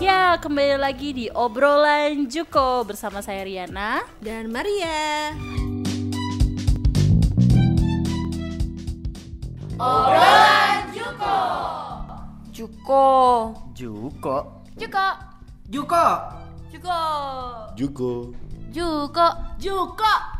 Ya, kembali lagi di obrolan Juko bersama saya Riana. Dan Maria. Juko. Juko. Juko. Juko. Juko. Juko. Juko. Juko.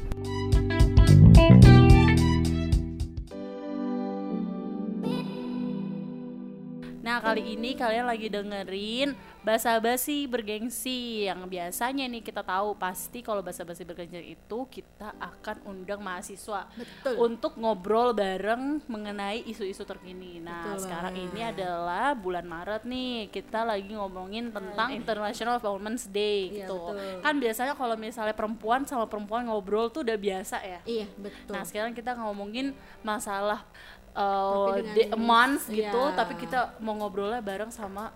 Nah, kali ini kalian lagi dengerin basa-basi bergengsi yang biasanya nih kita tahu pasti kalau basa-basi bergengsi itu kita akan undang mahasiswa Betul. untuk ngobrol bareng mengenai isu-isu terkini. Nah, Betul sekarang banget. ini adalah bulan Maret nih. Kita lagi ngomongin tentang International Women's Day Iya, gitu. betul. Kan biasanya kalau misalnya perempuan sama perempuan ngobrol tuh udah biasa ya. Iya, betul. Nah sekarang kita ngomongin masalah uh, jenis- months gitu, iya. tapi kita mau ngobrolnya bareng sama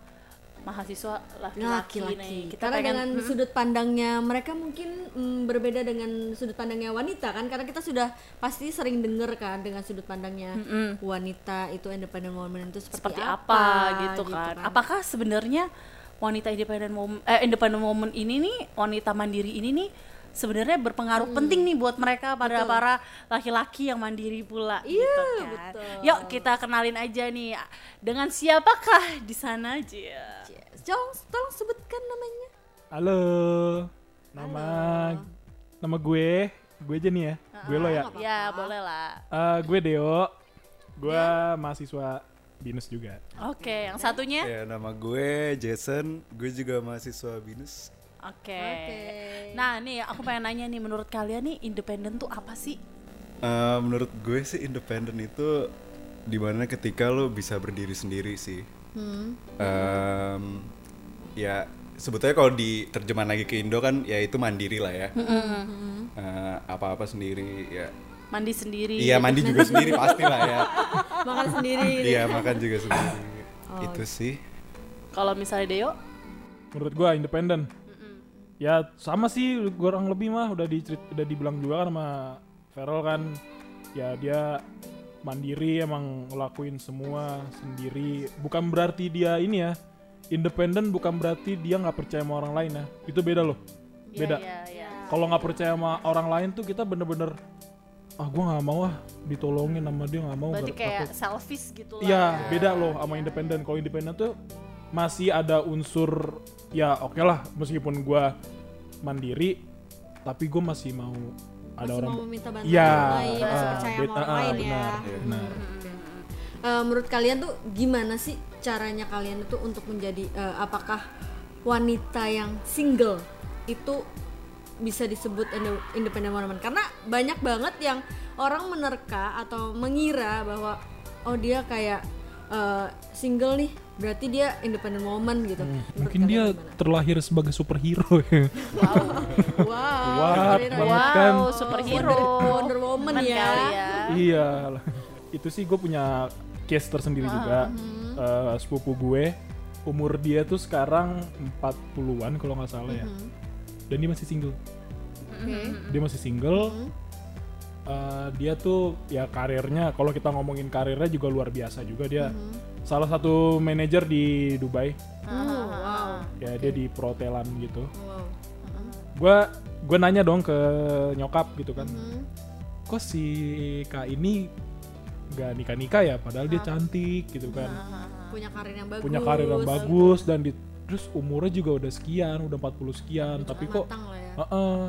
mahasiswa laki-laki nih. Kita Karena pengen dengan sudut pandangnya mereka mungkin mm, berbeda dengan sudut pandangnya wanita kan karena kita sudah pasti sering dengar kan dengan sudut pandangnya wanita itu independent woman itu seperti, seperti apa, gitu, kan. Apakah sebenarnya wanita independent woman eh independent woman ini nih, wanita mandiri ini nih sebenarnya berpengaruh Hmm. penting nih buat mereka para para laki-laki yang mandiri pula Iya, gitu kan. betul. Yuk kita kenalin aja nih dengan siapakah di sana aja. Tolong, tolong sebutkan namanya. Halo, nama nama gue, gue aja nih ya, gue lo ya. Ya, boleh lah. Eh, gue Deo, gue mahasiswa binus juga. Oke, yang satunya? Ya nama gue Jason, gue juga mahasiswa binus. Oke. Oke. Nah, nih aku pengen nanya nih menurut kalian nih independen tuh apa sih? Eh, menurut gue sih independen itu di mana ketika lo bisa berdiri sendiri sih. Em, ya sebetulnya kalau diterjemahan lagi ke Indo kan ya itu mandiri lah ya. Eh, apa-apa sendiri ya. Mandi sendiri. Iya mandi juga sendiri pasti lah ya. Makan sendiri. Iya makan juga sendiri. Itu sih. Kalau misalnya Deo, Menurut gue independen. Ya sama sih, kurang lebih mah udah dicerit, udah dibilang juga kan sama Feral kan. Ya dia mandiri emang ngelakuin semua sendiri. Bukan berarti dia ini ya, independen bukan berarti dia nggak percaya sama orang lain ya. Itu beda loh. Beda. Iya, iya. kalau nggak percaya sama orang lain tuh kita bener-bener ah gue nggak mau ah ditolongin sama dia nggak mau Berarti ber- kayak takut." selfish gitu lah. iya beda loh sama independen kalau independen tuh masih ada unsur ya oke lah meskipun gue mandiri tapi gue masih mau ada Masih orang mau meminta bantuan Iya, orang lain, masih ah, percaya sama orang ah, lain ya. benar. Eh, menurut kalian tuh gimana sih caranya kalian itu untuk menjadi eh, apakah wanita yang single itu bisa disebut inde- independent woman karena banyak banget yang orang menerka atau mengira bahwa oh dia kayak eh, single nih berarti dia independent woman gitu. Hmm, mungkin dia gimana? terlahir sebagai superhero ya. Wow. Keren banget ya. kan. Wow, superhero. Wonder, Wonder Woman ya. ya. iya. Itu sih gue punya case tersendiri juga. Eh, sepupu gue umur dia tuh sekarang 40-an kalau nggak salah ya. Dan dia masih single. Oke. dia masih single. Eh, dia tuh ya karirnya kalau kita ngomongin karirnya juga luar biasa juga dia salah satu manajer di Dubai. Oh, wow. ya dia di perhotelan gitu. Wow. gue gue nanya dong ke nyokap gitu kan. Kok si kak ini gak nikah nikah ya? Padahal dia cantik gitu kan. Punya karir yang bagus. punya karir yang bagus dan di, terus umurnya juga udah sekian udah 40 sekian. Tapi kok ya. Heeh.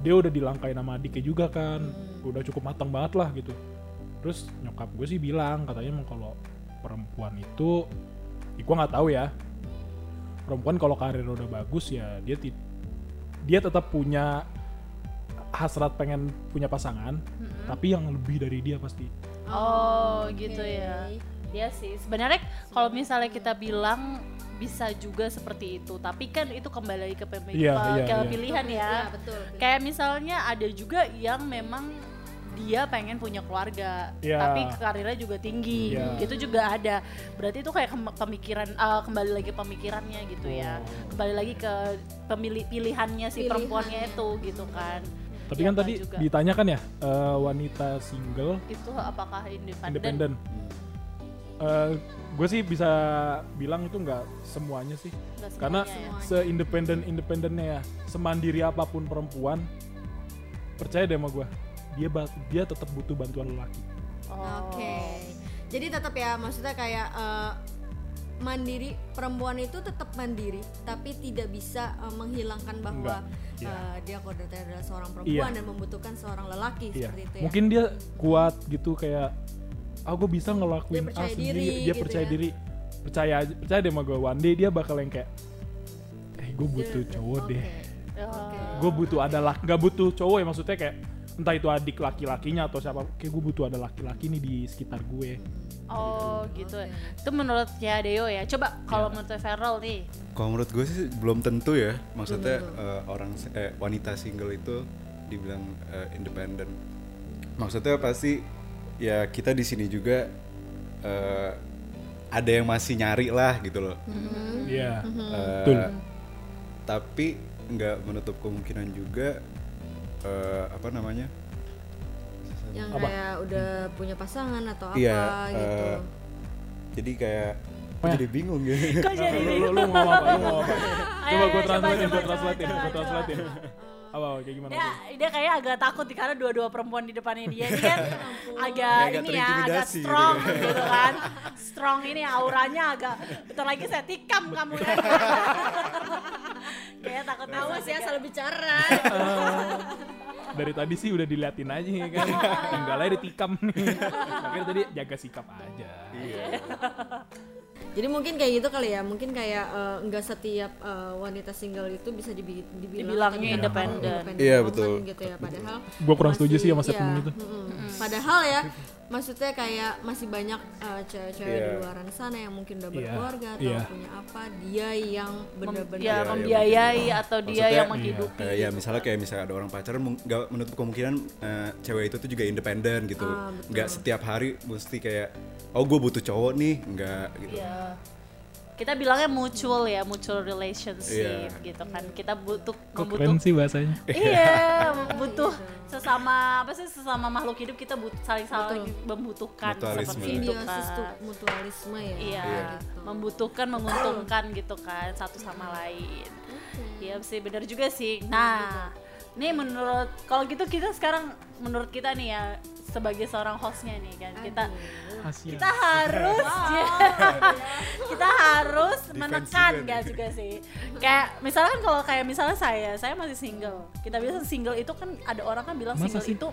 dia udah dilangkain sama adiknya juga kan. Udah cukup matang banget lah gitu. Terus nyokap gue sih bilang katanya emang kalau perempuan itu ya gue nggak tahu ya perempuan kalau karir udah bagus ya dia ti- dia tetap punya hasrat pengen punya pasangan tapi yang lebih dari dia pasti Oh, gitu ya. Iya sih. Sebenarnya kalau misalnya kita bilang bisa juga seperti itu, tapi kan itu kembali ke pemilih Iya, ke iya, iya. pilihan ya. Iya, betul. Kayak misalnya ada juga yang memang dia pengen punya keluarga, Iya. tapi karirnya juga tinggi, Iya. itu juga ada. Berarti itu kayak pemikiran, eh, kembali lagi pemikirannya gitu ya, Oh. kembali lagi ke pemilih pilihannya si Pilihan. perempuannya itu gitu kan. Tapi Ya, kan nggak tadi juga. ditanyakan ya eh, wanita single itu apakah independen? independen. gue sih bisa bilang itu nggak semuanya sih. Nggak Karena semuanya ya. se-independen independennya ya, semandiri apa pun perempuan, percaya deh sama gue, dia dia tetap butuh bantuan lelaki. Oh. Oke. Jadi tetap ya maksudnya kayak eh, mandiri perempuan itu tetap mandiri tapi tidak bisa eh, menghilangkan bahwa Enggak, iya. eh, dia kodratnya adalah seorang perempuan Iya. dan membutuhkan seorang lelaki Iya. seperti itu ya. Mungkin dia kuat gitu kayak, ah gue bisa ngelakuin Dia percaya A sendiri, diri dia gitu percaya ya. diri, percaya percaya deh sama gue. One day dia bakal yang kayak, eh gue butuh cowok deh. Oke. gue butuh ada laki nggak butuh cowok ya maksudnya kayak entah itu adik laki-lakinya atau siapa kayak gue butuh ada laki-laki nih di sekitar gue Oh gitu. Itu menurut ya Deo ya. Coba kalau Iya. menurut Feral nih. Kalau menurut gue sih belum tentu ya. Maksudnya eh, orang eh, wanita single itu dibilang eh, independen. Maksudnya pasti ya kita di sini juga eh, ada yang masih nyari lah gitu loh. Iya Eh, Betul. Tapi nggak menutup kemungkinan juga eh, apa namanya? Yang Apa? kayak udah punya pasangan atau apa Iya, gitu. eh, Jadi kayak ya? jadi bingung gitu. Kok jadi lu, lu, lu ngomong apa lu ngomong apa coba gue coba, gue coba, gue coba. translatein apa kayak gimana Dia, dia kayak agak takut nih karena dua-dua perempuan di depannya dia ini kan agak agak ini ya, agak gitu strong kan. gitu kan. Strong ini auranya agak bentar lagi saya tikam kamu ya. kayak takut Awas ya salah bicara. dari tadi sih udah diliatin aja ya kan enggak lah ditikam nih makanya tadi jaga sikap aja Jadi mungkin kayak gitu kali ya, mungkin kayak eh, nggak setiap eh, wanita single itu bisa dibi- dibilang Dibilangnya atau independen. Iya, betul. gitu ya. Padahal Gua kurang setuju sih sama iya, statement itu. mm-mm. Padahal ya, maksudnya kayak masih banyak eh, cewek-cewek di Iya. luar sana yang mungkin udah Iya, berkeluarga atau iya. punya apa, dia yang Mem- bener-bener ya, Iya, iya, membiayai atau dia Maksudnya, yang iya, menghidupi. Eh, ya misalnya kayak misalnya ada orang pacaran nggak menutup kemungkinan eh, cewek itu tuh juga independen gitu Ah, nggak setiap hari mesti kayak oh gue butuh cowok nih nggak gitu Iya. Kita bilangnya mutual ya, mutual relationship Iya. gitu kan. Kita butuh kok keren sih bahasanya iya, butuh sesama apa sih sesama makhluk hidup kita butuh saling saling membutuhkan Mutualisme. seperti itu kan. mutualisme ya. Iya, gitu. membutuhkan, menguntungkan gitu kan satu sama lain. Iya sih, benar juga sih. Nah, nih menurut kalau gitu kita sekarang menurut kita nih ya sebagai seorang hostnya nih kan kita Asia kita harus kita harus menekan juga gak juga sih? Kayak misalkan kalau kayak misalnya saya saya masih single. Kita biasa single itu kan ada orang kan bilang Masa single sih? itu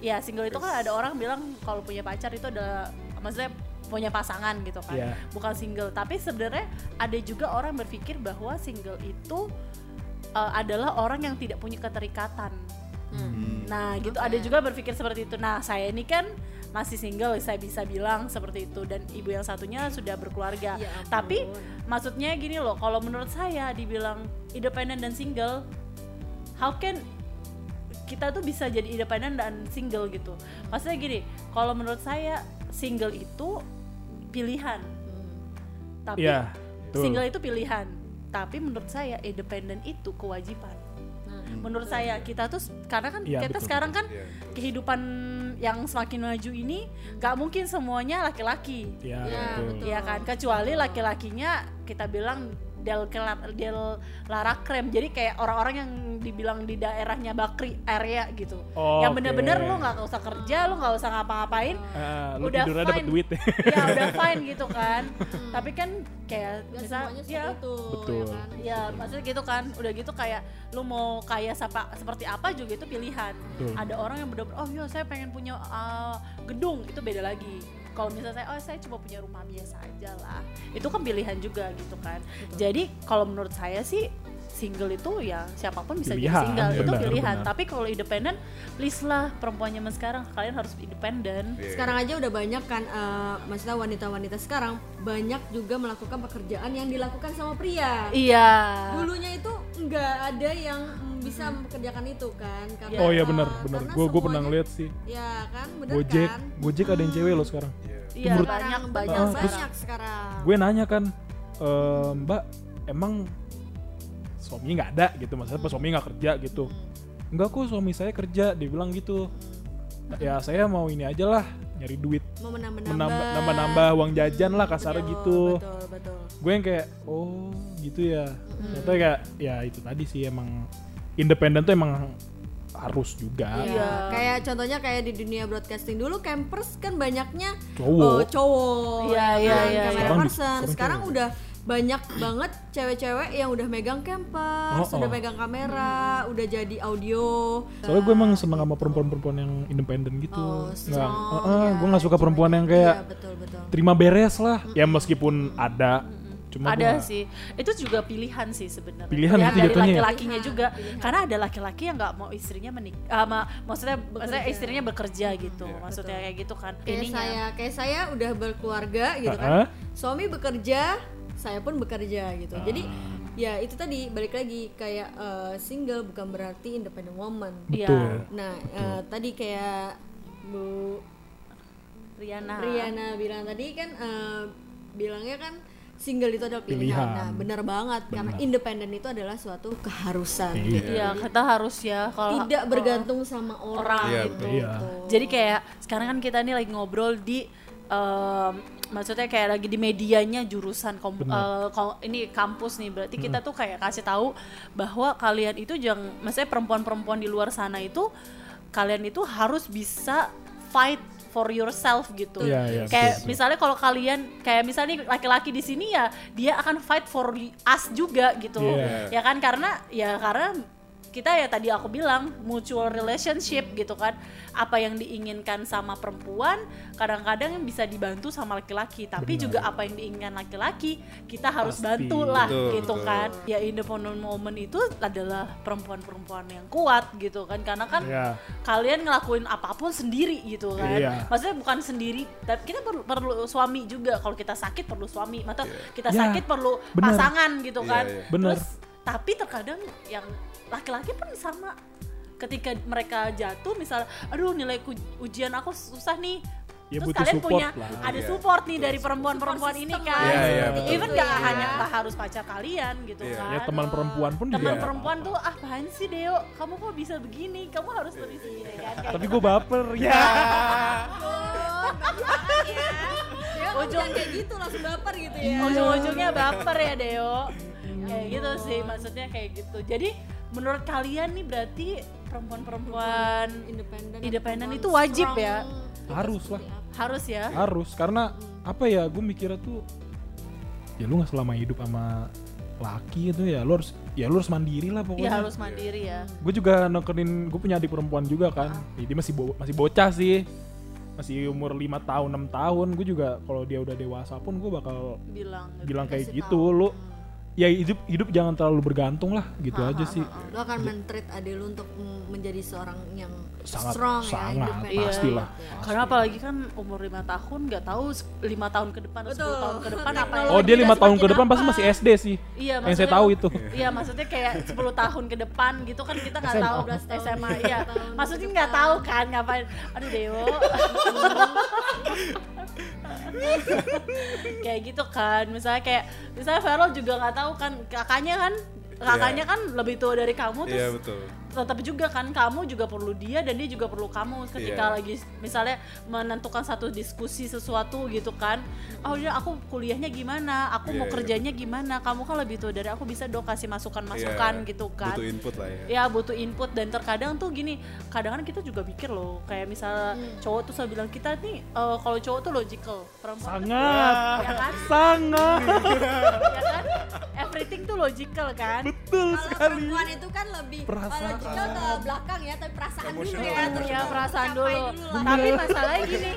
ya single itu kan ada orang bilang kalau punya pacar itu adalah maksudnya punya pasangan gitu kan Iya. bukan single. Tapi sebenarnya ada juga orang berpikir bahwa single itu uh, adalah orang yang tidak punya keterikatan Nah, gitu ada juga berpikir seperti itu. Nah, saya ini kan masih single, saya bisa bilang seperti itu dan ibu yang satunya sudah berkeluarga. Ya ampun. Tapi maksudnya gini loh, kalau menurut saya dibilang independen dan single, how can kita tuh bisa jadi independen dan single gitu. Maksudnya gini, kalau menurut saya single itu pilihan. Tapi Iya, betul. single itu pilihan. Tapi menurut saya independen itu kewajiban menurut saya kita tuh karena kan Iya, kita betul, sekarang kan Iya. kehidupan yang semakin maju ini nggak mungkin semuanya laki-laki ya, Iya, betul. betul. ya kan kecuali laki-lakinya kita bilang del kelar del lara krem jadi kayak orang-orang yang dibilang di daerahnya bakri area gitu Oh, yang bener-bener lu nggak usah kerja lu nggak usah ngapa-ngapain lu udah fine. duit ya udah fine gitu kan tapi kan kayak misal seperti ya itu. Betul. Ya kan? ya maksudnya gitu kan udah gitu kayak lu mau kaya sapa, seperti apa juga itu pilihan Betul. ada orang yang bener-bener oh iya saya pengen punya uh, gedung itu beda lagi kalau misalnya saya oh saya cuma punya rumah biasa aja lah itu kan pilihan juga gitu kan jadi kalau menurut saya sih single itu ya siapa pun bisa Pilihan, jadi single itu benar, pilihan benar. tapi kalau independen please lah perempuan zaman sekarang kalian harus independen Iya. Sekarang aja udah banyak kan, eh, maksudnya wanita-wanita sekarang banyak juga melakukan pekerjaan yang dilakukan sama pria. iya Dulunya itu nggak ada yang bisa mempekerjakan itu kan? Karena, oh iya eh, benar. benar karena gue gue pernah ngeliat sih. Ya kan, bener gojek kan? gojek ada yang cewek loh sekarang. Iya. Banyak Sekarang banyak terus- sekarang. banyak sekarang. gue nanya kan "Eh, mbak emang suami nggak ada? Gitu maksudnya pas suami nggak kerja? Gitu. Enggak kok suami saya kerja dia bilang gitu. Ya saya mau ini aja lah nyari duit. Mau menambah menambah nambah nambah uang jajan lah kasarnya Betul, gitu. betul betul. Gue yang kayak oh gitu ya. Ternyata kayak ya itu tadi sih emang independen tuh emang harus juga Iya. Kayak contohnya kayak di dunia broadcasting dulu campers kan banyaknya Cowok. eh, cowok. Iya, ya iya, kan, iya, camera iya. Person. sekarang Sekarang cowok. udah banyak banget cewek-cewek yang udah megang campers, Oh, udah oh. megang kamera, udah jadi audio. soalnya gue emang seneng sama perempuan-perempuan yang independen gitu Oh, nggak strong, Heeh, ya, gue nggak suka perempuan yang Iya, kayak betul betul. terima beres lah ya meskipun ada cuma ada gua- sih itu juga pilihan sih sebenarnya Pilihan itu dari ya? laki-lakinya juga karena ada laki-laki yang nggak mau istrinya menik ah, ma- maksudnya maksudnya istrinya bekerja gitu maksudnya kayak gitu kan Kayak ininya saya kayak saya udah berkeluarga gitu Ha-ha. kan. Suami bekerja, saya pun bekerja gitu. Jadi Ah. ya itu tadi balik lagi kayak eh, single bukan berarti independent woman. Iya. betul Nah, eh, tadi kayak Bu Riana Riana bilang tadi kan eh, bilangnya kan single itu adalah pilihan. Pilihan. Nah, benar banget karena independen itu adalah suatu keharusan. Iya. Iya, kita harus ya kalau Tidak bergantung sama orang, Iya, gitu. Iya. Jadi kayak sekarang kan kita nih lagi ngobrol di em, maksudnya kayak lagi di medianya jurusan kom- eh, ko- ini kampus nih berarti kita tuh kayak kasih tahu bahwa kalian itu jangan maksudnya perempuan-perempuan di luar sana itu kalian itu harus bisa fight for yourself gitu. Iya, iya, kayak betul, misalnya kalau kalian kayak misalnya laki-laki di sini ya dia akan fight for us juga gitu. Iya. Ya kan karena ya karena kita ya tadi aku bilang mutual relationship gitu kan apa yang diinginkan sama perempuan kadang-kadang bisa dibantu sama laki-laki tapi Benar. juga apa yang diinginkan laki-laki kita harus Pasti. bantu lah Betul, gitu betul. kan ya independent woman itu adalah perempuan-perempuan yang kuat gitu kan karena kan Iya. kalian ngelakuin apa pun sendiri gitu kan Iya. maksudnya bukan sendiri tapi kita perlu, perlu suami juga kalau kita sakit perlu suami atau kita Ya, sakit perlu bener. pasangan gitu Iya, kan iya. Bener. terus tapi terkadang yang laki-laki pun sama ketika mereka jatuh misal aduh nilai ujian aku susah nih Ya, terus butuh kalian support punya lah. ada Iya, support nih betul. dari perempuan-perempuan ini kan Iya, iya, seperti betul. even gak ya. hanya nggak harus pacar kalian gitu Iya. kan ya teman perempuan pun teman juga perempuan tuh ah apaan sih Deo kamu kok bisa begini kamu harus lebih segini kan Kayak tapi gitu. gue baper ya Ya, kamu jangan kayak gitu langsung baper gitu ya. ujung-ujungnya baper ya Deo kayak gitu sih maksudnya kayak gitu jadi menurut kalian nih berarti perempuan-perempuan independen itu wajib strong? ya? Harus lah. harus ya? Harus karena apa ya gue mikirnya tuh ya lu nggak selama hidup sama laki itu ya lu harus ya lu harus mandiri lah ya pokoknya harus mandiri ya. Gue juga nekenin gue punya adik perempuan juga kan. Dia masih bo- masih bocah sih. Masih umur lima tahun enam tahun gue juga kalau dia udah dewasa pun gue bakal bilang bilang kayak gitu lu ya hidup hidup jangan terlalu bergantung lah gitu aja sih. lo akan mentreat adik lu untuk menjadi seorang yang Sangat- strong ya sangat, independen Iya, pastilah. gitu ya. karena apalagi kan umur lima tahun nggak tahu lima tahun ke depan atau sepuluh tahun ke depan apa Teknologi yang- oh dia lima tahun ke depan pasti masih SD sih Iya, yang saya tahu itu. Iya maksudnya kayak 10 tahun ke depan gitu kan kita nggak SMA. tahu 12 tahun, SMA 12 iya. tahun maksudnya nggak tahu kan ngapain? Aduh Dewo kayak gitu kan misalnya kayak misalnya Farel juga nggak tahu kan kakaknya kan kakaknya kan lebih tua dari kamu terus Iya betul. Tetap juga kan kamu juga perlu dia dan dia juga perlu kamu. Ketika Iya. lagi misalnya menentukan satu diskusi sesuatu gitu kan oh ya aku kuliahnya gimana? Aku mau Iya, kerjanya gimana? Kamu kan lebih tua dari aku bisa dong kasih masukan masukan Iya, gitu kan. Butuh input lah ya. ya butuh input. Dan terkadang tuh gini kadang-kadang kita juga pikir loh kayak misalnya Hmm. cowok tuh selalu bilang kita nih eh, kalau cowok tuh logical perempuan tuh- sangat. ya kan? Sangat. Ya kan? Everything tuh logical kan? Betul kalau sekali. perempuan itu kan lebih Perasaan. Kita ke belakang ya tapi perasaan dulu ya terus ya kita perasaan dulu. Tapi masalahnya gini,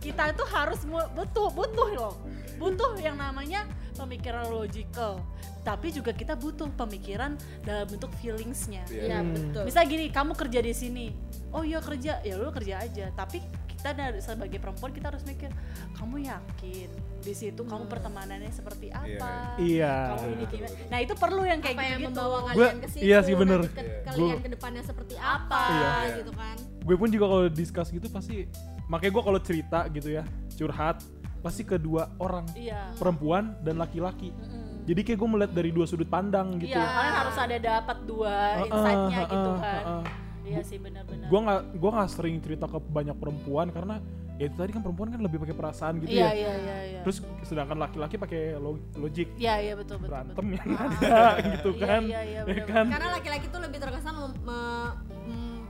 kita itu harus butuh butuh loh, butuh yang namanya pemikiran logical. Tapi juga kita butuh pemikiran dalam bentuk feelingsnya. Iya. Iya, betul Misal gini, kamu kerja di sini, oh iya kerja, ya lu kerja aja. Tapi kita dari sebagai perempuan kita harus mikir, kamu yakin di situ kamu pertemanannya seperti apa? Iya. Kamu ini gimana? Nah itu perlu yang kayak apa yang gitu-gitu. membawa Gua- kalian ke situ iya sih, bener. ke- Iya. kalian Gua- ke depannya seperti apa Iya. gitu kan gue pun juga kalau discuss gitu pasti makanya gue kalau cerita gitu ya curhat pasti kedua orang Iya. perempuan dan laki-laki Mm-mm. jadi kayak gue melihat dari dua sudut pandang gitu Iya, kalian harus ada dapat dua Heeh, insight-nya gitu heeh, kan. heeh. Iya sih benar-benar. gue nggak gue nggak sering cerita ke banyak perempuan karena ya itu tadi kan perempuan kan lebih pakai perasaan gitu Iya ya iya iya iya. terus sedangkan laki-laki pakai lo- logik Iya iya betul betul. berantem betul. yang ada gitu Iya, kan iya, iya, ya bener-bener. kan karena laki-laki tuh lebih terkesan me-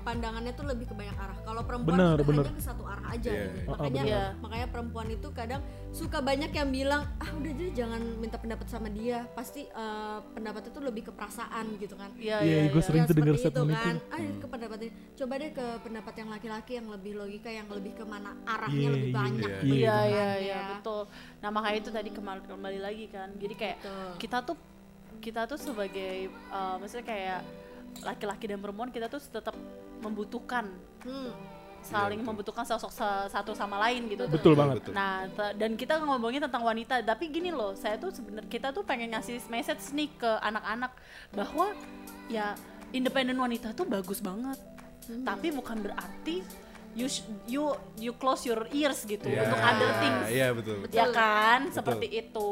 pandangannya tuh lebih ke banyak arah kalau perempuan Bener, bener. hanya ke satu arah aja Iya, gitu iya. Oh, oh, makanya bener. makanya perempuan itu kadang suka banyak yang bilang ah udah jadi jangan minta pendapat sama dia pasti eh, pendapatnya tuh lebih ke perasaan gitu kan Iya Iya, iya. gue iya. sering Ya, tuh denger seperti itu kan itu. ah ke pendapat ini coba deh ke pendapat yang laki-laki yang lebih logika yang lebih ke mana arahnya Iya, lebih iya, banyak iya. gitu Iya kan, iya ya. iya betul. Nah makanya itu tadi kembali kembali lagi kan. Jadi kayak Betul. kita tuh kita tuh sebagai uh, maksudnya kayak laki-laki dan perempuan kita tuh tetap membutuhkan Hmm. saling membutuhkan sosok sa- satu sama lain gitu. betul banget betul. Nah, dan kita ngomongin tentang wanita, tapi gini loh, saya tuh sebenarnya kita tuh pengen ngasih message nih ke anak-anak bahwa ya independen wanita tuh bagus banget. Tapi bukan berarti you sh- you you close your ears gitu Iya, untuk other things. Iya betul. Ya kan, seperti itu.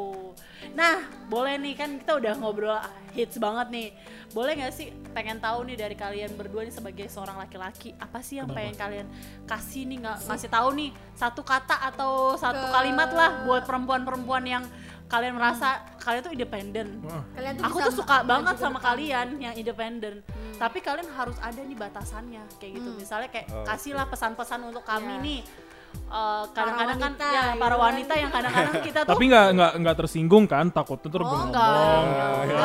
Nah, boleh nih kan kita udah ngobrol hits banget nih. Boleh nggak sih pengen tahu nih dari kalian berdua nih sebagai seorang laki-laki apa sih yang pengen kalian kasih nih nggak ngasih tahu nih satu kata atau satu Ke- kalimat lah buat perempuan-perempuan yang kalian merasa kalian tuh independen. Aku tuh suka banget sama kalian yang independen. Tapi kalian harus ada nih batasannya kayak gitu. Misalnya kayak Oke. kasihlah pesan-pesan untuk kami Iya. nih. Eh, kadang-kadang kan ya gitu para kan. wanita yang kadang-kadang kita tuh tapi nggak nggak nggak tersinggung kan takut tuh Oh, ngomong enggak. ya Enggak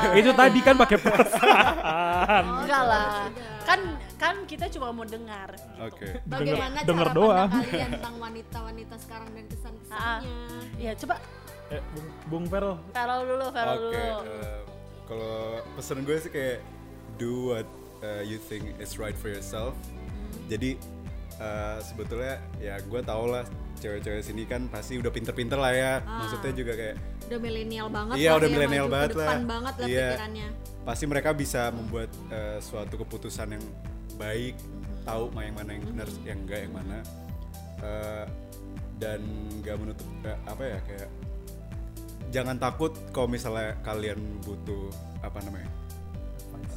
kan? itu tadi kan pakai perasaan enggak lah. Kan kan kita cuma mau dengar gitu. Oke. Bagaimana denger cara doang. pandang kalian tentang wanita-wanita sekarang dan kesan-kesannya? Ya coba eh, Bung, Bung Ferel Farel dulu, Farel Oke. dulu. eh, Kalau pesan gue sih kayak do what uh, you think is right for yourself. Jadi uh, sebetulnya ya gue tau lah cewek-cewek sini kan pasti udah pinter-pinter lah ya. Maksudnya juga kayak Udah milenial banget Iya, udah ya, milenial banget lah. banget lah Iya. pikirannya. pasti mereka bisa membuat uh, suatu keputusan yang baik, tahu mana yang mana yang benar, yang enggak yang mana, Uh, dan nggak menutup eh, apa ya kayak jangan takut kalau misalnya kalian butuh apa namanya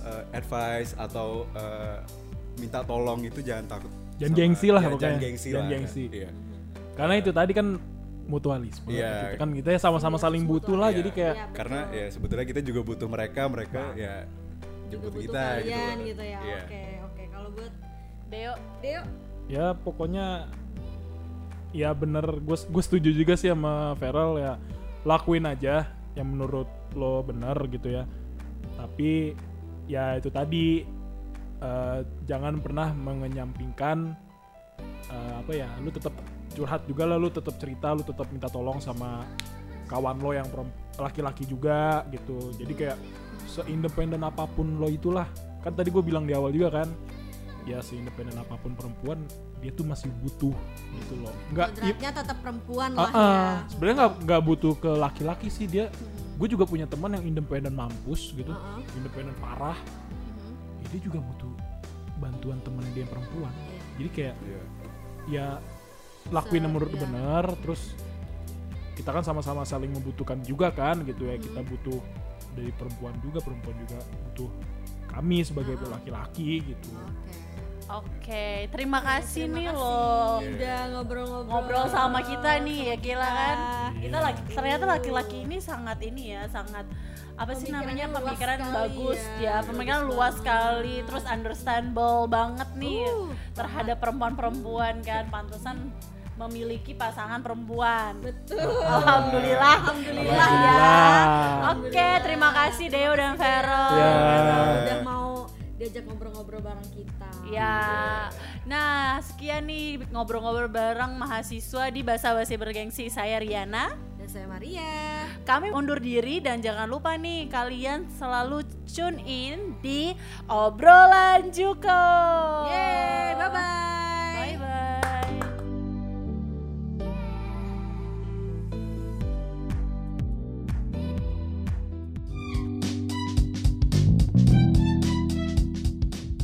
uh, advice atau uh, minta tolong itu jangan takut. Jangan sama- gengsi lah ya, pokoknya. Jangan gengsi Jangan lah. gengsi. Iya. karena itu tadi kan mutualisme Iya. gitu kan kita ya sama-sama saling butuh lah Iya. jadi kayak Iya, Karena ya sebetulnya kita juga butuh mereka, mereka ya Juga butuh kita kalian gitu. gitu, ya. Iya. Oke, oke. Kalau buat Deo, Deo, ya pokoknya ya bener gue gue setuju juga sih sama Feral ya lakuin aja yang menurut lo bener gitu ya tapi ya itu tadi. Eh, jangan pernah mengenyampingkan eh, apa ya lu tetap curhat juga lah lu tetap cerita lu tetap minta tolong sama kawan lo yang laki-laki juga gitu. Jadi kayak seindependen apa pun lo itulah. Kan tadi gue bilang di awal juga kan ya seindependen apa pun perempuan dia tuh masih butuh gitu loh. Nggak i- kodratnya tetap perempuan Ah, lah ah. ya. sebenarnya nggak nggak butuh ke laki-laki sih dia gue juga punya teman yang independen mampus gitu ah. independen parah Mhm. ya dia juga butuh bantuan temen dia yang perempuan Iya. jadi kayak Iya. ya lakuin yang menurut iya. bener terus kita kan sama-sama saling membutuhkan juga kan gitu ya kita butuh dari perempuan juga perempuan juga butuh kami sebagai laki-laki gitu Oke. Oke, terima kasih Terima nih kasih loh Udah ngobrol-ngobrol ngobrol sama kita nih ya gila kan. kita. Kita laki ternyata laki-laki ini sangat ini ya, sangat apa sih namanya pemikiran bagus ya, ya, pemikiran bagus luas sekali, terus understandable banget nih Uh, terhadap perempuan-perempuan kan, pantesan memiliki pasangan perempuan. Betul. Alhamdulillah, alhamdulillah ya. Alhamdulillah. Oke, terima kasih Deo dan Vero. Ya. Udah mau diajak ngobrol-ngobrol bareng kita. Ya, nah sekian nih ngobrol-ngobrol bareng mahasiswa di Bahasa Basi Bergengsi. Saya Riana. Dan saya Maria. Kami undur diri dan jangan lupa nih kalian selalu tune in di obrolan Juko. Yeay, bye-bye. Bye